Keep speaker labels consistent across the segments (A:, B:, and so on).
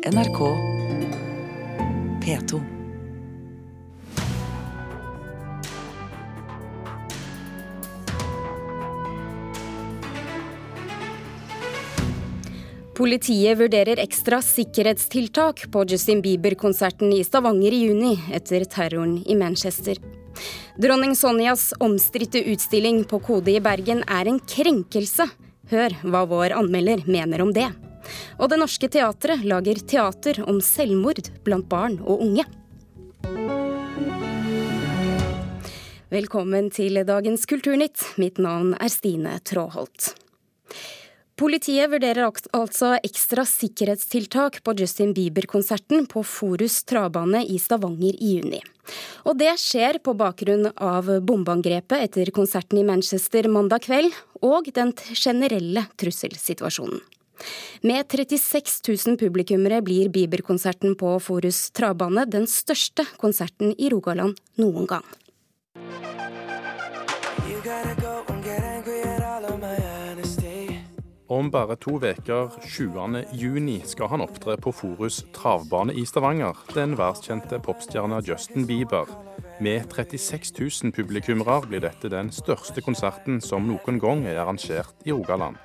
A: NRK P2.
B: Politiet vurderer ekstra sikkerhetstiltak på Justin Bieber-konserten i Stavanger i juni etter terroren i Manchester. Dronning Sonjas omstridte utstilling på Kode i Bergen er en krenkelse. Hør hva vår anmelder mener om det. Og Det Norske Teatret lager teater om selvmord blant barn og unge. Velkommen til dagens Kulturnytt. Mitt navn er Stine Tråholt. Politiet vurderer altså ekstra sikkerhetstiltak på Justin Bieber-konserten på Forus travbane i Stavanger i juni. Og det skjer på bakgrunn av bombeangrepet etter konserten i Manchester mandag kveld, og den generelle trusselsituasjonen. Med 36 000 publikummere blir Bieber-konserten på Forus travbane den største konserten i Rogaland noen gang.
C: Om bare to uker, 20.6, skal han opptre på Forus travbane i Stavanger. Den verdenskjente popstjerna Justin Bieber. Med 36 000 publikummere blir dette den største konserten som noen gang er arrangert i Rogaland.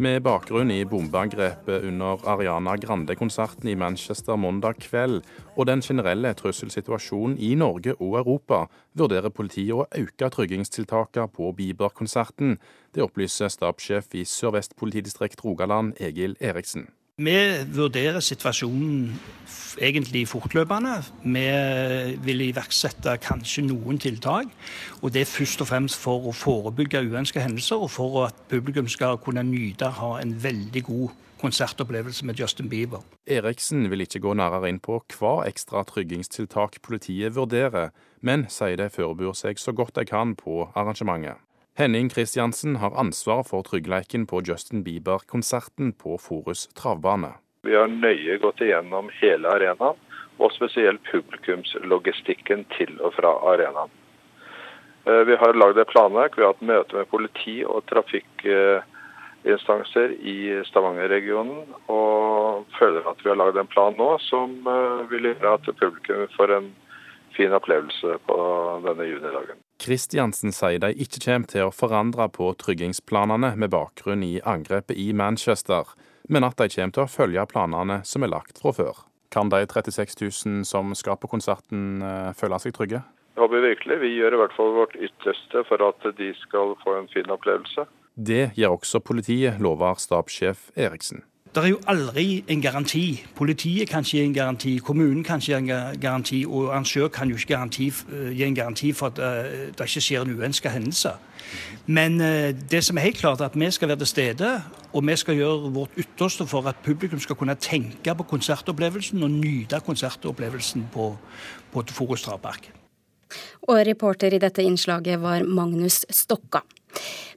C: Med bakgrunn i bombeangrepet under Ariana Grande-konserten i Manchester mandag kveld, og den generelle trusselsituasjonen i Norge og Europa, vurderer politiet å øke tryggingstiltakene på Bieber-konserten. Det opplyser stabssjef i Sør-Vest politidistrikt Rogaland, Egil Eriksen.
D: Vi vurderer situasjonen egentlig fortløpende. Vi vil iverksette kanskje noen tiltak. Og det er først og fremst for å forebygge uønska hendelser, og for at publikum skal kunne nyte ha en veldig god konsertopplevelse med Justin Bieber.
C: Eriksen vil ikke gå nærmere inn på hva ekstra tryggingstiltak politiet vurderer, men sier de forbereder seg så godt de kan på arrangementet. Henning Kristiansen har ansvar for tryggleiken på Justin Bieber-konserten på Forus travbane.
E: Vi har nøye gått igjennom hele arenaen, og spesielt publikumslogistikken til og fra arenaen. Eh, vi har lagd et planverk. Vi har hatt møte med politi og trafikkinstanser i Stavanger-regionen, og føler at vi har lagd en plan nå som eh, vil gjøre at publikum får en fin opplevelse på denne junidagen.
C: Kristiansen sier de ikke kommer til å forandre på tryggingsplanene med bakgrunn i angrepet i Manchester, men at de kommer til å følge planene som er lagt fra før. Kan de 36 000 som skal på konserten eh, føle seg trygge?
E: Jeg håper virkelig. Vi gjør i hvert fall vårt ytterste for at de skal få en fin opplevelse.
C: Det gjør også politiet, lover stabssjef Eriksen.
D: Det er jo aldri en garanti. Politiet kan ikke gi en garanti, kommunen kan ikke gi en garanti, og arrangør kan jo ikke garanti, eh, gi en garanti for at uh, det ikke skjer en uønska hendelse. Men uh, det som er helt klart, er at vi skal være til stede, og vi skal gjøre vårt ytterste for at publikum skal kunne tenke på konsertopplevelsen og nyte konsertopplevelsen på, på Forus travpark.
B: Og reporter i dette innslaget var Magnus Stokka.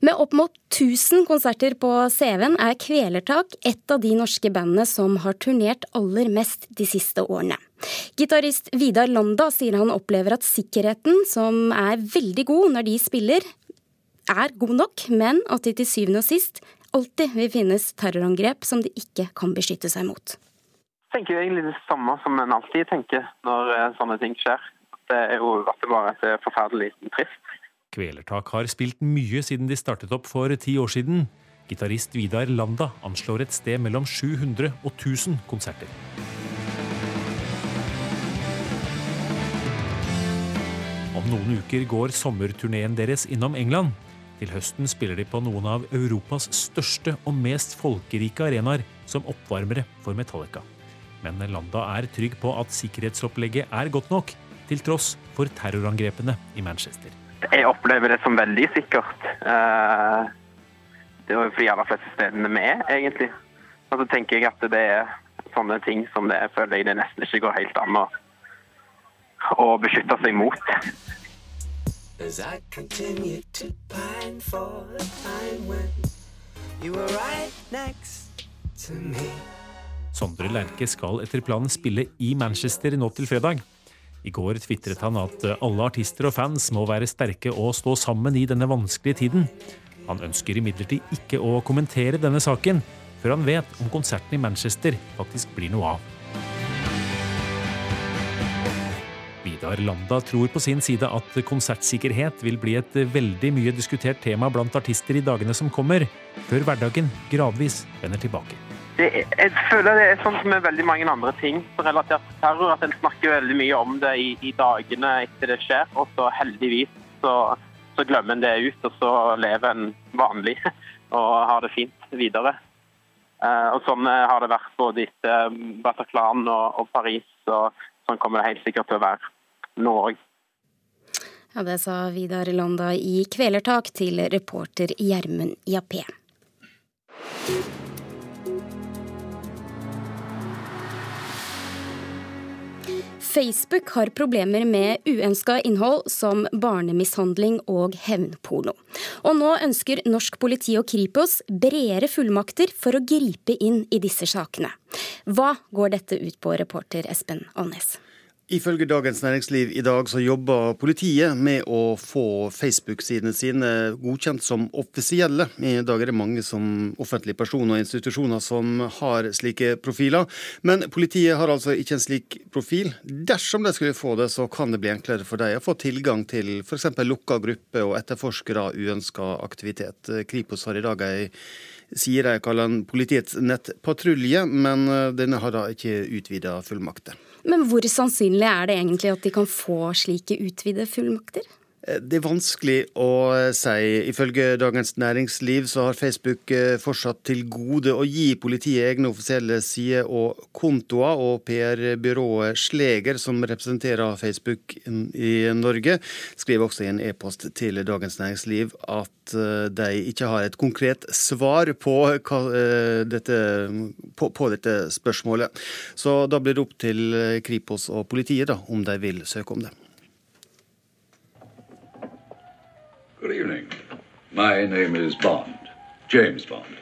B: Med opp mot 1000 konserter på CV-en er Kvelertak et av de norske bandene som har turnert aller mest de siste årene. Gitarist Vidar Landa sier han opplever at sikkerheten, som er veldig god når de spiller, er god nok, men at det til syvende og sist alltid vil finnes terrorangrep som de ikke kan beskytte seg mot.
F: Jeg tenker egentlig det samme som en alltid tenker når eh, sånne ting skjer. Det er jo at det bare er forferdelig trist.
G: Kvelertak har spilt mye siden de startet opp for ti år siden. Gitarist Vidar Landa anslår et sted mellom 700 og 1000 konserter. Om noen uker går sommerturneen deres innom England. Til høsten spiller de på noen av Europas største og mest folkerike arenaer som oppvarmere for Metallica. Men Landa er trygg på at sikkerhetsopplegget er godt nok, til tross for terrorangrepene i Manchester.
F: Jeg opplever det som veldig sikkert. Eh, det er for de aller fleste stedene vi er, egentlig. Og så tenker jeg at det er sånne ting som det føler jeg det nesten ikke går helt an å, å beskytte seg mot.
G: Sondre Lerche skal etter planen spille i Manchester nå til fredag. I går tvitret han at alle artister og fans må være sterke og stå sammen i denne vanskelige tiden. Han ønsker imidlertid ikke å kommentere denne saken før han vet om konserten i Manchester faktisk blir noe av. Vidar Landa tror på sin side at konsertsikkerhet vil bli et veldig mye diskutert tema blant artister i dagene som kommer, før hverdagen gradvis vender tilbake.
F: Det, jeg føler det er sånn som med veldig mange andre ting relatert til terror, at en snakker veldig mye om det i, i dagene etter det skjer, og så heldigvis så så glemmer en det ut, og så lever en vanlig og har det fint videre. Uh, og Sånn eh, har det vært både etter eh, Bataclan og, og Paris, og sånn kommer det helt sikkert til å være nå òg.
B: Ja, det sa Vidar Landa i Kvelertak til reporter Gjermund Jappé. Facebook har problemer med uønska innhold som barnemishandling og hevnporno. Og nå ønsker norsk politi og Kripos bredere fullmakter for å gripe inn i disse sakene. Hva går dette ut på, reporter Espen Alnes?
A: Ifølge Dagens Næringsliv i dag så jobber politiet med å få Facebook-sidene sine godkjent som offisielle. I dag er det mange som offentlige personer og institusjoner som har slike profiler. Men politiet har altså ikke en slik profil. Dersom de skulle få det, så kan det bli enklere for dem å få tilgang til f.eks. lukka gruppe og etterforskere av uønska aktivitet. Kripos har i dag ei sier de kaller den politiets nettpatrulje, men denne har da ikke utvida fullmakter.
B: Men hvor sannsynlig er det egentlig at de kan få slike utvidede fullmakter?
A: Eh, det er vanskelig å si. Ifølge Dagens Næringsliv så har Facebook eh, fortsatt til gode å gi politiet egne offisielle sider og kontoer, og PR-byrået Sleger, som representerer Facebook i Norge, skriver også i en e-post til Dagens Næringsliv at eh, de ikke har et konkret svar på dette, på, på dette spørsmålet. Så da blir det opp til Kripos og politiet da, om de vil søke om det.
H: Good evening. My name is Bond. James Bond.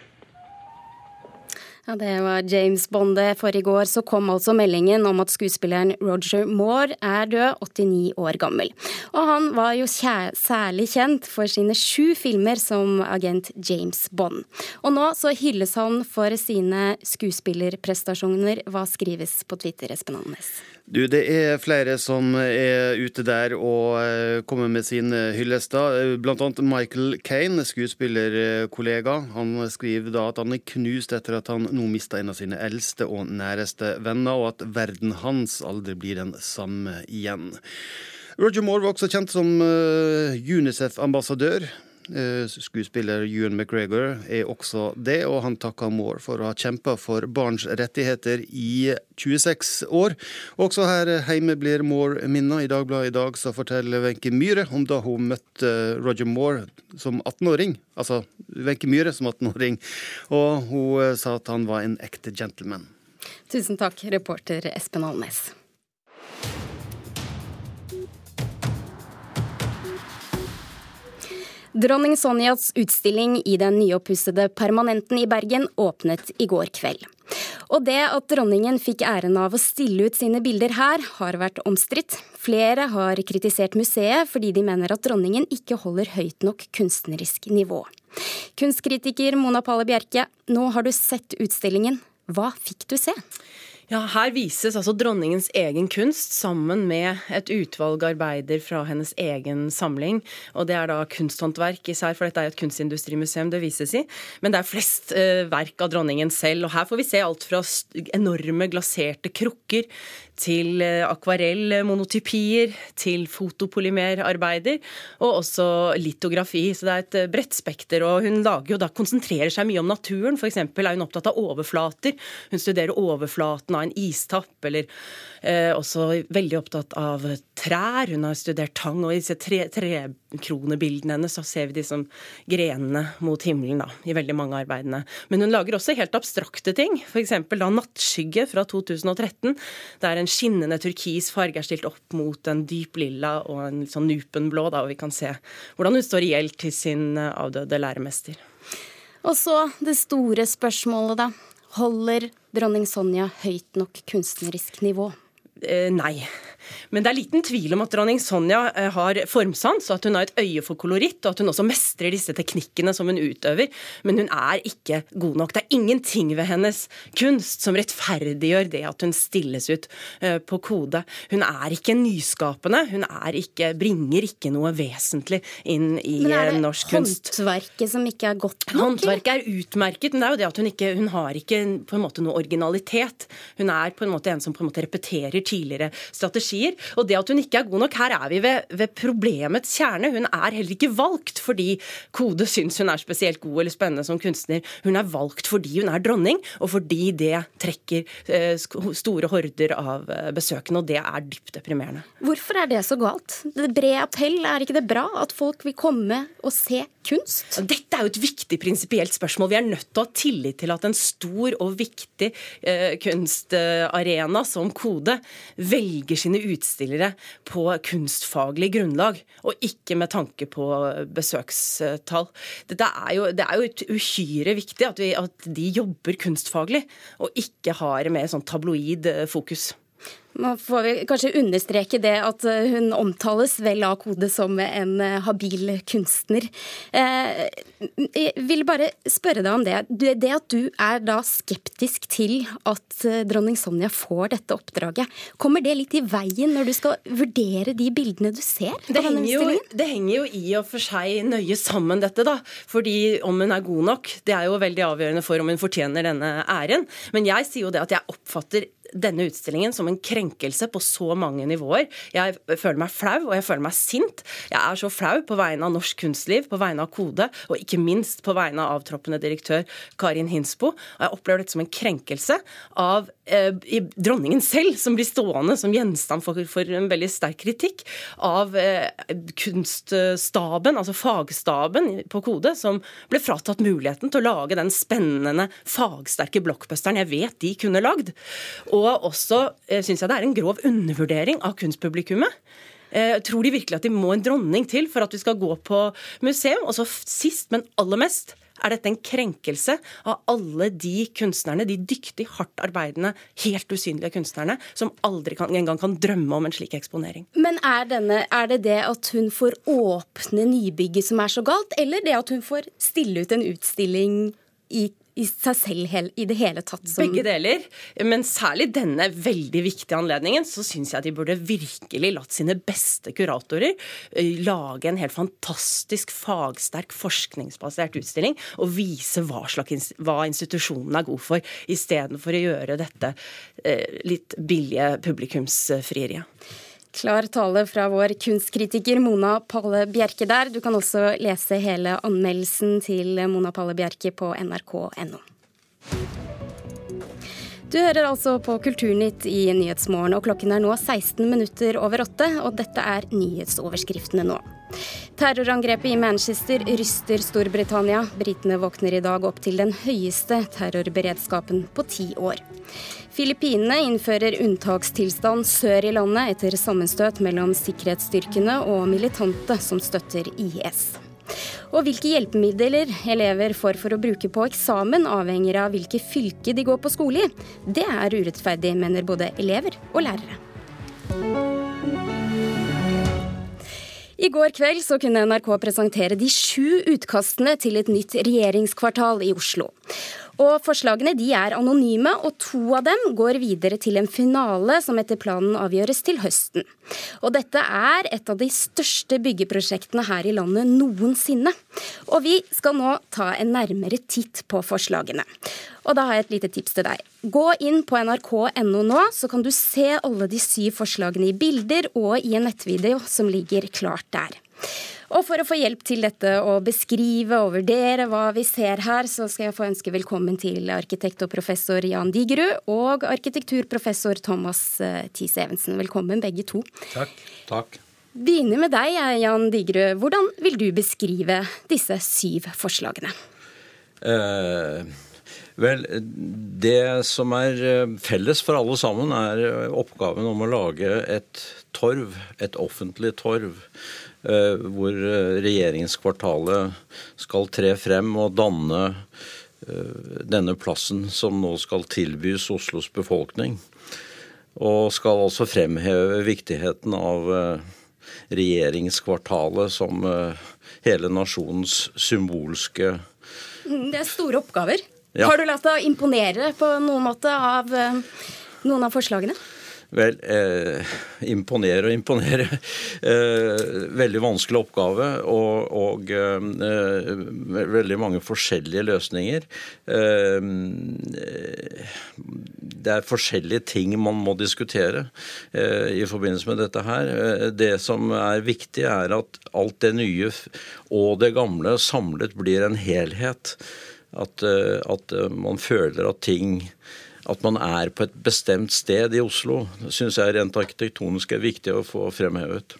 B: Ja, Det var James Bond. For i går så kom altså meldingen om at skuespilleren Roger Moore er død, 89 år gammel. Og han var jo særlig kjent for sine sju filmer som agent James Bond. Og nå så hylles han for sine skuespillerprestasjoner. Hva skrives på Twitter, Espen Andenes?
A: Du, Det er flere som er ute der og eh, kommer med sin hyllest. Blant annet Michael Kane, skuespillerkollega. Han skriver da at han er knust etter at han nå mista en av sine eldste og næreste venner, og at verden hans aldri blir den samme igjen. Roger Moore var også kjent som eh, UNICEF-ambassadør. Eh, skuespiller Ewan McGregor er også det, og han takker Moore for å ha kjempa for barns rettigheter i 26 år. Også her hjemme blir Moore minnet. I Dagbladet i dag så forteller Wenche Myhre om da hun møtte Roger Moore som 18-åring. Altså Wenche Myhre som 18-åring. Og hun sa at han var en ekte gentleman.
B: Tusen takk, reporter Espen Alnes. Dronning Sonjas utstilling i den nyoppussede Permanenten i Bergen åpnet i går kveld. Og det at dronningen fikk æren av å stille ut sine bilder her, har vært omstridt. Flere har kritisert museet fordi de mener at dronningen ikke holder høyt nok kunstnerisk nivå. Kunstkritiker Mona Palle Bjerke, nå har du sett utstillingen. Hva fikk du se?
I: Ja, Her vises altså dronningens egen kunst sammen med et utvalg arbeider fra hennes egen samling. Og det er da kunsthåndverk især, for dette er jo et kunstindustrimuseum det vises i. Men det er flest eh, verk av dronningen selv. Og her får vi se alt fra enorme glaserte krukker til eh, akvarellmonotypier, til fotopolymerarbeider, og også litografi. Så det er et eh, bredt spekter. Og hun lager jo da, konsentrerer seg mye om naturen. F.eks. er hun opptatt av overflater. Hun studerer overflaten av en istapp, eller eh, også veldig opptatt av trær. Hun har studert tang, og i disse trekronebildene hennes så ser vi de som grenene mot himmelen da, i veldig mange arbeidene. Men hun lager også helt abstrakte ting, f.eks. da 'Nattskygge' fra 2013, der en skinnende turkis farge er stilt opp mot en dyp lilla og en sånn nupenblå, da, og vi kan se hvordan hun står i gjeld til sin eh, avdøde læremester.
B: Og så det store spørsmålet, da. Holder dronning Sonja høyt nok kunstnerisk nivå?
I: Eh, nei. Men det er liten tvil om at dronning Sonja eh, har formsans, og at hun har et øye for koloritt, og at hun også mestrer disse teknikkene som hun utøver. Men hun er ikke god nok. Det er ingenting ved hennes kunst som rettferdiggjør det at hun stilles ut eh, på kode. Hun er ikke nyskapende, hun ikke, bringer ikke noe vesentlig inn i norsk kunst.
B: Men er det håndverket som ikke er godt nok?
I: Håndverket er utmerket, men det er jo det at hun ikke hun har ikke på en måte noe originalitet. Hun er på en måte en som på en måte repeterer tidligere strategier. Og det at hun ikke er god nok, her er vi ved, ved problemets kjerne. Hun er heller ikke valgt fordi Kode syns hun er spesielt god eller spennende som kunstner. Hun er valgt fordi hun er dronning, og fordi det trekker eh, store horder av eh, besøkende, og det er dypt deprimerende.
B: Hvorfor er det så galt? Det bred appell, er ikke det bra at folk vil komme og se kunst?
I: Dette er jo et viktig prinsipielt spørsmål. Vi er nødt til å ha tillit til at en stor og viktig eh, kunstarena som Kode velger sine utstillere på kunstfaglig grunnlag, og ikke med tanke på besøkstall. Dette er jo, det er jo uhyre viktig at, vi, at de jobber kunstfaglig, og ikke har mer sånn tabloid eh, fokus.
B: Nå får vi kanskje understreke det at eh, hun omtales vel av Kode som en eh, habil kunstner. Eh, jeg vil bare spørre deg om det. Det at du er da skeptisk til at dronning Sonja får dette oppdraget, kommer det litt i veien når du skal vurdere de bildene du ser?
I: Det henger, jo, det henger jo i og for seg nøye sammen, dette, da. Fordi om hun er god nok, det er jo veldig avgjørende for om hun fortjener denne æren. Men jeg sier jo det at jeg oppfatter denne utstillingen som en krenkelse på så mange nivåer. Jeg føler meg flau, og jeg føler meg sint. Jeg er så flau på vegne av norsk kunstliv, på vegne av Kode, og ikke minst på vegne av avtroppende direktør Karin Hinsbo. Og jeg opplever dette som en krenkelse av eh, dronningen selv, som blir stående som gjenstand for, for en veldig sterk kritikk av eh, kunststaben, altså fagstaben på Kode, som ble fratatt muligheten til å lage den spennende, fagsterke blockbusteren jeg vet de kunne lagd. Og også eh, syns jeg det er en grov undervurdering av kunstpublikummet. Eh, tror de virkelig at de må en dronning til for at vi skal gå på museum? Og så sist, men aller mest, er dette en krenkelse av alle de kunstnerne, de dyktig, hardt arbeidende, helt usynlige kunstnerne, som aldri kan, engang kan drømme om en slik eksponering.
B: Men er, denne, er, det det at hun får åpne nybygget som er så galt, eller det at hun får stille ut en utstilling i i seg selv i det hele tatt.
I: Som... Begge deler. Men særlig denne veldig viktige anledningen så syns jeg de burde virkelig latt sine beste kuratorer eh, lage en helt fantastisk fagsterk forskningsbasert utstilling og vise hva, slags, hva institusjonen er god for, istedenfor å gjøre dette eh, litt billige publikumsfrieriet.
B: Klar tale fra vår kunstkritiker Mona Palle Bjerke der. Du kan også lese hele anmeldelsen til Mona Palle Bjerke på nrk.no. Du hører altså på Kulturnytt i Nyhetsmorgen, og klokken er nå 16 minutter over åtte, og dette er nyhetsoverskriftene nå. Terrorangrepet i Manchester ryster Storbritannia. Britene våkner i dag opp til den høyeste terrorberedskapen på ti år. Filippinene innfører unntakstilstand sør i landet etter sammenstøt mellom sikkerhetsstyrkene og militante som støtter IS. Og hvilke hjelpemidler elever får for å bruke på eksamen, avhenger av hvilke fylke de går på skole i. Det er urettferdig, mener både elever og lærere. I går kveld så kunne NRK presentere de sju utkastene til et nytt regjeringskvartal i Oslo. Og Forslagene de er anonyme, og to av dem går videre til en finale som etter planen avgjøres til høsten. Og Dette er et av de største byggeprosjektene her i landet noensinne. Og vi skal nå ta en nærmere titt på forslagene. Og da har jeg et lite tips til deg. Gå inn på nrk.no nå, så kan du se alle de syv forslagene i bilder og i en nettvideo som ligger klart der. Og for å få hjelp til dette å beskrive og vurdere hva vi ser her, så skal jeg få ønske velkommen til arkitekt og professor Jan Digerud og arkitekturprofessor Thomas eh, Thies Evensen. Velkommen begge to.
J: Takk. Takk.
B: Begynner med deg, Jan Digerud. Hvordan vil du beskrive disse syv forslagene?
J: Eh, vel, det som er eh, felles for alle sammen, er oppgaven om å lage et torv, et offentlig torv, Eh, hvor eh, regjeringskvartalet skal tre frem og danne eh, denne plassen som nå skal tilbys Oslos befolkning. Og skal også fremheve viktigheten av regjeringskvartalet som hele nasjonens symbolske
B: Det er store oppgaver.
J: Ja.
B: Har du latt deg imponere på noen måte av noen av forslagene?
J: Vel, eh, imponere og imponere. Eh, veldig vanskelig oppgave og, og eh, veldig mange forskjellige løsninger. Eh, det er forskjellige ting man må diskutere eh, i forbindelse med dette her. Eh, det som er viktig, er at alt det nye og det gamle samlet blir en helhet. At, at man føler at ting at man er på et bestemt sted i Oslo, syns jeg rent arkitektonisk er viktig å få fremhevet.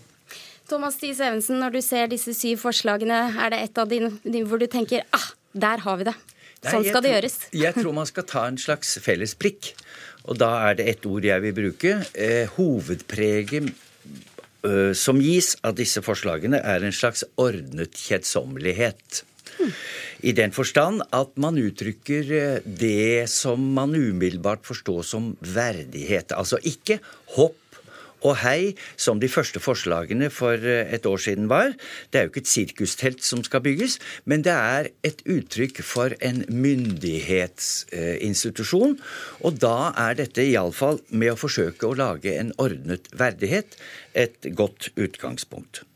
B: Thomas Thies Evensen, når du ser disse syv forslagene, er det et av dine, hvor du tenker ah, der har vi det. Sånn skal det gjøres.
K: jeg tror man skal ta en slags felles prikk. Og da er det ett ord jeg vil bruke. Eh, hovedpreget eh, som gis av disse forslagene, er en slags ordnet kjedsommelighet. Hmm. I den forstand at man uttrykker eh, det som man umiddelbart forstår som verdighet. Altså ikke hopp og hei, som de første forslagene for eh, et år siden var. Det er jo ikke et sirkustelt som skal bygges, men det er et uttrykk for en myndighetsinstitusjon. Og da er dette iallfall med å forsøke å lage en ordnet verdighet et godt utgangspunkt.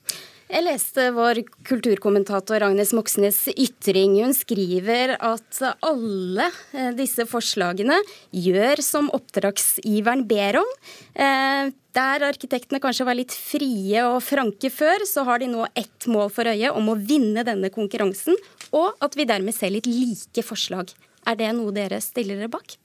B: Jeg leste vår kulturkommentator Agnes Moxnes ytring. Hun skriver at alle eh, disse forslagene gjør som oppdragsgiveren ber om. Eh, der arkitektene kanskje var litt frie og franke før, så har de nå ett mål for øye om å vinne denne konkurransen, og at vi dermed ser litt like forslag. Er det noe dere stiller dere bak?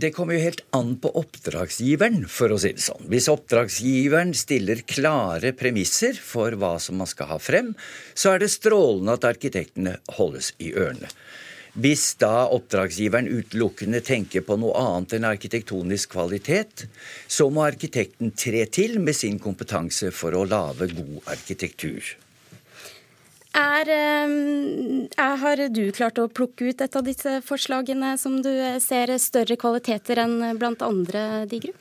K: Det kommer jo helt an på oppdragsgiveren, for å si det sånn. Hvis oppdragsgiveren stiller klare premisser for hva som man skal ha frem, så er det strålende at arkitektene holdes i ørene. Hvis da oppdragsgiveren utelukkende tenker på noe annet enn arkitektonisk kvalitet, så må arkitekten tre til med sin kompetanse for å lage god arkitektur.
B: Ehm, er, har du klart å plukke ut et av disse forslagene som du ser større kvaliteter enn blant andre, Digru?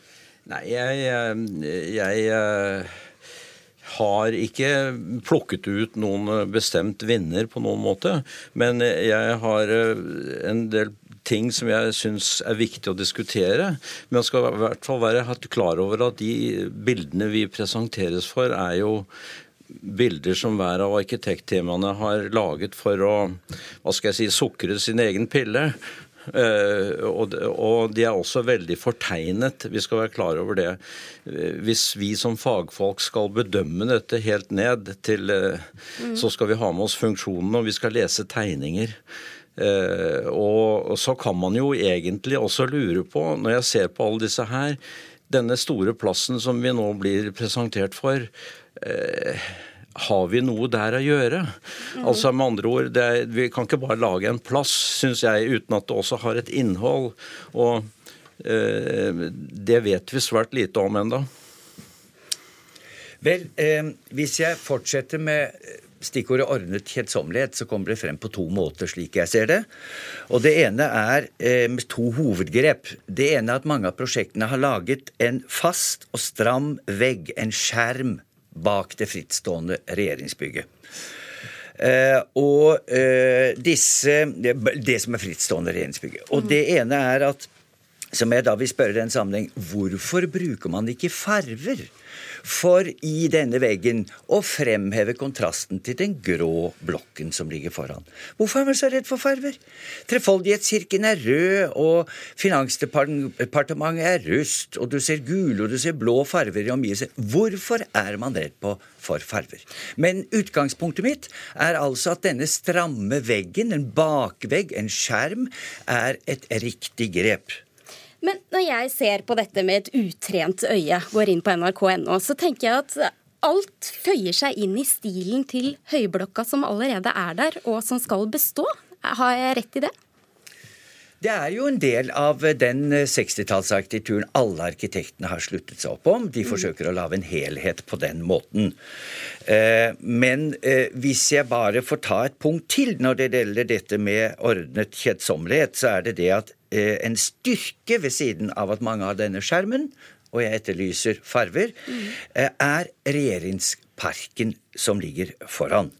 J: Nei, jeg, jeg, jeg eh, har ikke plukket ut noen bestemt vinner på noen måte. Men jeg har eh, en del ting som jeg syns er viktig å diskutere. Men jeg skal i hvert fall være klar over at de bildene vi presenteres for, er jo bilder som hver av arkitekttemaene har laget for å hva skal jeg si, sukre sin egen pille. Uh, og, de er også veldig fortegnet. Vi skal være klar over det. Uh, hvis vi som fagfolk skal bedømme dette helt ned til uh, mm. Så skal vi ha med oss funksjonene, og vi skal lese tegninger. Og så kan man jo egentlig også lure på, når jeg ser på alle disse her, denne store plassen som vi nå blir presentert for, Eh, har vi noe der å gjøre? Mm. Altså med andre ord, er, Vi kan ikke bare lage en plass, syns jeg, uten at det også har et innhold. Og eh, det vet vi svært lite om ennå.
K: Vel, eh, hvis jeg fortsetter med stikkordet ordnet kjedsommelighet, så kommer det frem på to måter, slik jeg ser det. Og det ene er eh, med to hovedgrep. Det ene er at mange av prosjektene har laget en fast og stram vegg, en skjerm bak det frittstående regjeringsbygget. Uh, og uh, disse det, det, som er frittstående regjeringsbygget. Og mm. det ene er at som jeg da vil spørre i den sammenheng, hvorfor bruker man ikke farver? For i denne veggen å fremheve kontrasten til den grå blokken som ligger foran. Hvorfor er man så redd for farver? Trefoldighetskirken er rød, og Finansdepartementet er rust, og du ser gule og du ser blå farver i omgivelser. Hvorfor er man redd på for farver? Men utgangspunktet mitt er altså at denne stramme veggen, en bakvegg, en skjerm, er et riktig grep.
B: Men når jeg ser på dette med et utrent øye, går inn på nrk.no, så tenker jeg at alt føyer seg inn i stilen til høyblokka som allerede er der, og som skal bestå. Har jeg rett i det?
K: Det er jo en del av den 60-tallsarkitekturen alle arkitektene har sluttet seg opp om. De mm. forsøker å lage en helhet på den måten. Eh, men eh, hvis jeg bare får ta et punkt til når det gjelder dette med ordnet kjedsommelighet, så er det det at en styrke ved siden av at mange har denne skjermen, og jeg etterlyser farver, eh, er regjeringsparken som ligger foran.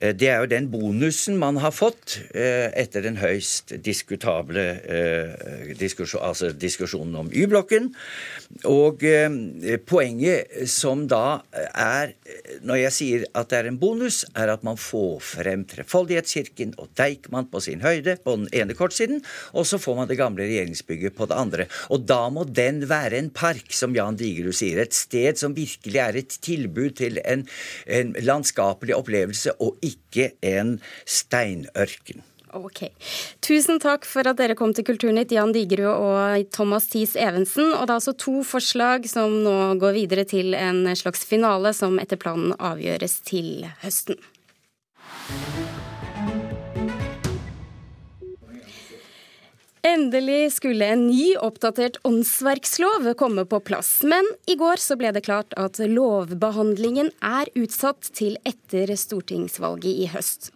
K: Eh, det er jo den bonusen man har fått eh, etter den høyst diskutable eh, diskusjon, altså diskusjonen om Y-blokken. Og poenget som da er, når jeg sier at det er en bonus, er at man får frem Trefoldighetskirken og Deichman på sin høyde på den ene kortsiden, og så får man det gamle regjeringsbygget på det andre. Og da må den være en park, som Jan Digerud sier. Et sted som virkelig er et tilbud til en, en landskapelig opplevelse, og ikke en steinørken.
B: Ok. Tusen takk for at dere kom til Kulturnytt, Jan Digerud og Thomas Thies Evensen. Og det er altså to forslag som nå går videre til en slags finale, som etter planen avgjøres til høsten. Endelig skulle en ny, oppdatert åndsverkslov komme på plass, men i går så ble det klart at lovbehandlingen er utsatt til etter stortingsvalget i høst.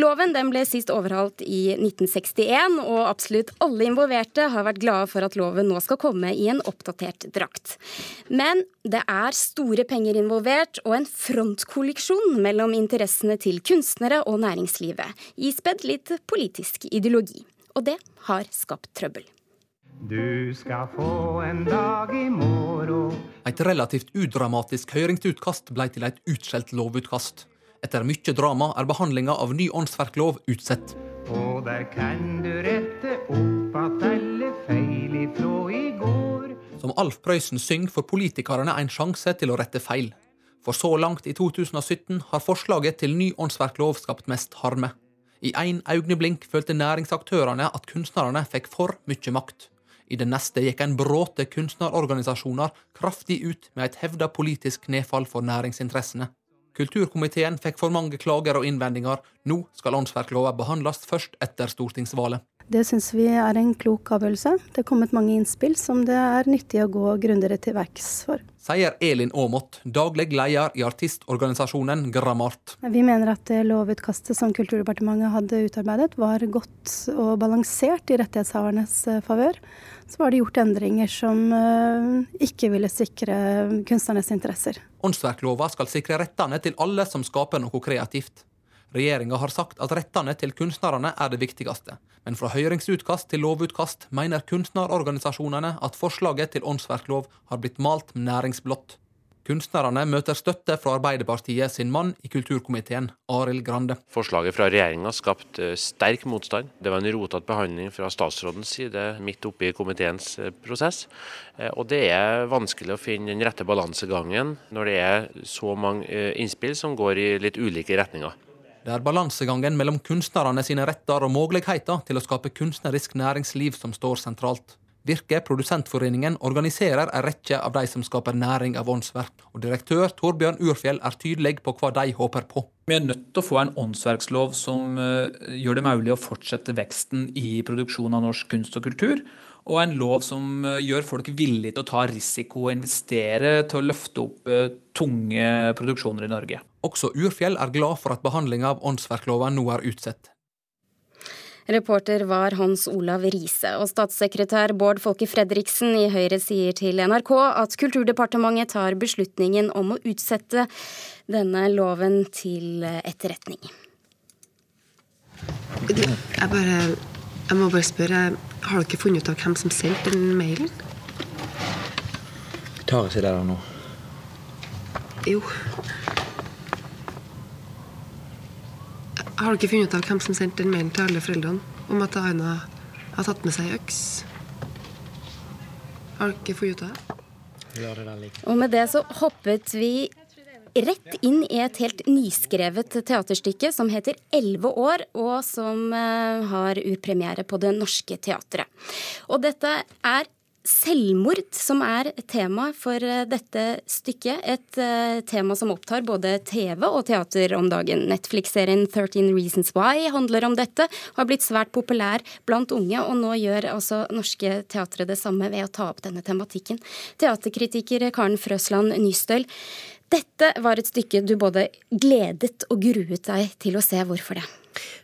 B: Loven den ble sist overhalt i 1961, og absolutt alle involverte har vært glade for at loven nå skal komme i en oppdatert drakt. Men det er store penger involvert, og en frontkolleksjon mellom interessene til kunstnere og næringslivet, ispedd litt politisk ideologi og det har skapt trøbbel. Du skal få en dag
L: i morgen Et relativt udramatisk høringsutkast ble til et utskjelt lovutkast. Etter mye drama er behandlinga av ny åndsverklov utsett. Og der kan du rette opp att alle feil ifrå i går Som Alf Prøysen synger, får politikerne en sjanse til å rette feil. For så langt i 2017 har forslaget til ny åndsverklov skapt mest harme. I én øyeblink følte næringsaktørene at kunstnerne fikk for mye makt. I det neste gikk en bråte kunstnerorganisasjoner kraftig ut med et hevda politisk nedfall for næringsinteressene. Kulturkomiteen fikk for mange klager og innvendinger. Nå skal åndsverklova behandles først etter stortingsvalget.
M: Det syns vi er en klok avgjørelse. Det er kommet mange innspill som det er nyttig å gå grundigere til verks for.
L: Sier Elin Aamodt, daglig leder i artistorganisasjonen Grammart.
M: Vi mener at det lovutkastet som Kulturdepartementet hadde utarbeidet, var godt og balansert i rettighetshavernes eh, favør. Så var det gjort endringer som eh, ikke ville sikre kunstnernes interesser.
L: Åndsverklova skal sikre rettene til alle som skaper noe kreativt. Regjeringa har sagt at rettene til kunstnerne er det viktigste, men fra høringsutkast til lovutkast mener kunstnerorganisasjonene at forslaget til åndsverklov har blitt malt med næringsblått. Kunstnerne møter støtte fra Arbeiderpartiet sin mann i kulturkomiteen, Arild Grande.
N: Forslaget fra regjeringa skapte sterk motstand. Det var en rotete behandling fra statsrådens side midt oppe i komiteens eh, prosess. Eh, og det er vanskelig å finne den rette balansegangen når det er så mange eh, innspill som går i litt ulike retninger.
L: Det er balansegangen mellom kunstnerne sine retter og muligheter til å skape kunstnerisk næringsliv som står sentralt. Virke Produsentforeningen organiserer en rekke av de som skaper næring av åndsverk, og direktør Torbjørn Urfjell er tydelig på hva de håper på.
O: Vi er nødt til å få en åndsverkslov som eh, gjør det mulig å fortsette veksten i produksjon av norsk kunst og kultur, og en lov som eh, gjør folk villige til å ta risiko og investere til å løfte opp eh, tunge produksjoner i Norge.
L: Også Urfjell er glad for at behandlinga av åndsverkloven nå er utsatt.
B: Reporter var Hans Olav Riise, og statssekretær Bård Folke Fredriksen i Høyre sier til NRK at Kulturdepartementet tar beslutningen om å utsette denne loven til etterretning.
P: Jeg bare jeg må bare spørre, Har dere funnet ut av hvem som sendte den mailen?
Q: Tar ikke det der nå.
P: Jo. Har dere funnet ut av hvem som sendte den mailen til alle foreldrene om at Aina har tatt med seg øks? Har dere funnet ut av
B: det? Og med det så hoppet vi rett inn i et helt nyskrevet teaterstykke som heter 'Elleve år', og som eh, har urpremiere på Det Norske Teatret. Og dette er selvmord som er tema for eh, dette stykket. Et uh, tema som opptar både TV og teater om dagen. Netflix-serien 13 Reasons Why handler om dette, har blitt svært populær blant unge, og nå gjør altså Norske Teatret det samme ved å ta opp denne tematikken. Teaterkritiker Karen Frøsland Nystøl, dette var et stykke du både gledet og gruet deg til å se. Hvorfor det?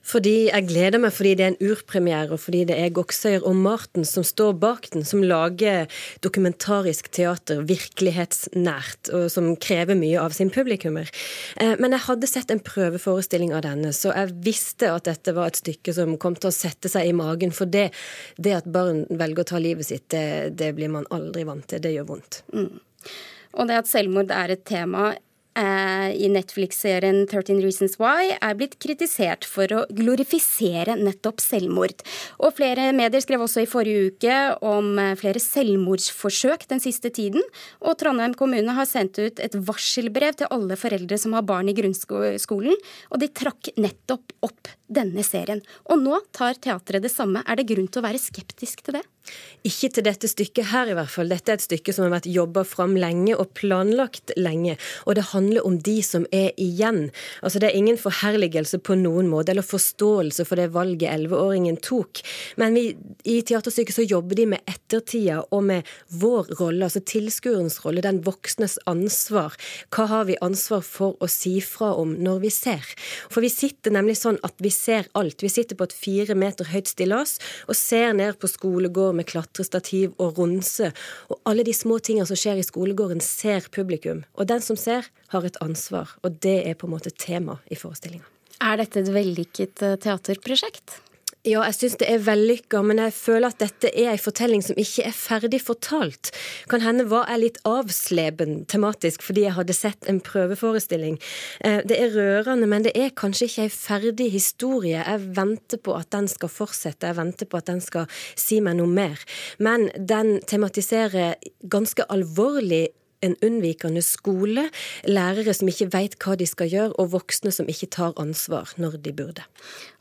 Q: Fordi Jeg gleder meg fordi det er en urpremiere, og fordi det er Goksøyer og Marten som står bak den, som lager dokumentarisk teater virkelighetsnært, og som krever mye av sin publikummer. Eh, men jeg hadde sett en prøveforestilling av denne, så jeg visste at dette var et stykke som kom til å sette seg i magen. For det, det at barn velger å ta livet sitt, det, det blir man aldri vant til. Det gjør vondt. Mm.
B: Og det at selvmord er et tema Eh, i Netflix-serien 13 Reasons Why er blitt kritisert for å glorifisere nettopp selvmord. Og flere medier skrev også i forrige uke om eh, flere selvmordsforsøk den siste tiden. Og Trondheim kommune har sendt ut et varselbrev til alle foreldre som har barn i grunnskolen, og de trakk nettopp opp denne serien. Og nå tar teatret det samme. Er det grunn til å være skeptisk til det?
Q: Ikke til dette stykket her, i hvert fall. Dette er et stykke som har vært jobba fram lenge og planlagt lenge. Og det handler om de som er igjen. Altså Det er ingen forherligelse på noen måte, eller forståelse for det valget elleveåringen tok. Men vi, i teaterstykket så jobber de med ettertida og med vår rolle, altså tilskuerens rolle, den voksnes ansvar. Hva har vi ansvar for å si fra om når vi ser? For vi sitter nemlig sånn at vi ser alt. Vi sitter på et fire meter høyt stillas og ser ned på skolegården med klatrestativ og ronse. Og alle de små tingene som skjer i skolegården, ser publikum. Og den som ser, har et ansvar. Og det er på en måte tema i forestillinga.
B: Er dette et vellykket eh, teaterprosjekt?
Q: Ja, jeg syns det er vellykka, men jeg føler at dette er ei fortelling som ikke er ferdig fortalt. Kan hende var jeg litt avsleben tematisk fordi jeg hadde sett en prøveforestilling. Eh, det er rørende, men det er kanskje ikke ei ferdig historie. Jeg venter på at den skal fortsette, jeg venter på at den skal si meg noe mer. Men den tematiserer ganske alvorlig en unnvikende skole, lærere som ikke veit hva de skal gjøre, og voksne som ikke tar ansvar når de burde.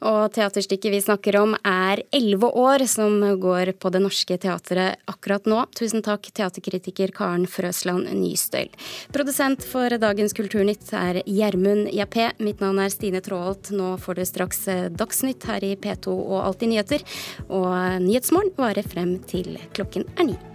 B: Og teaterstykket vi snakker om er Elleve år, som går på Det Norske Teatret akkurat nå. Tusen takk, teaterkritiker Karen Frøsland Nystøyl. Produsent for dagens Kulturnytt er Gjermund Jappé. Mitt navn er Stine Tråholt. Nå får du straks Dagsnytt her i P2 og Alltid nyheter. Og Nyhetsmorgen varer frem til klokken er ni.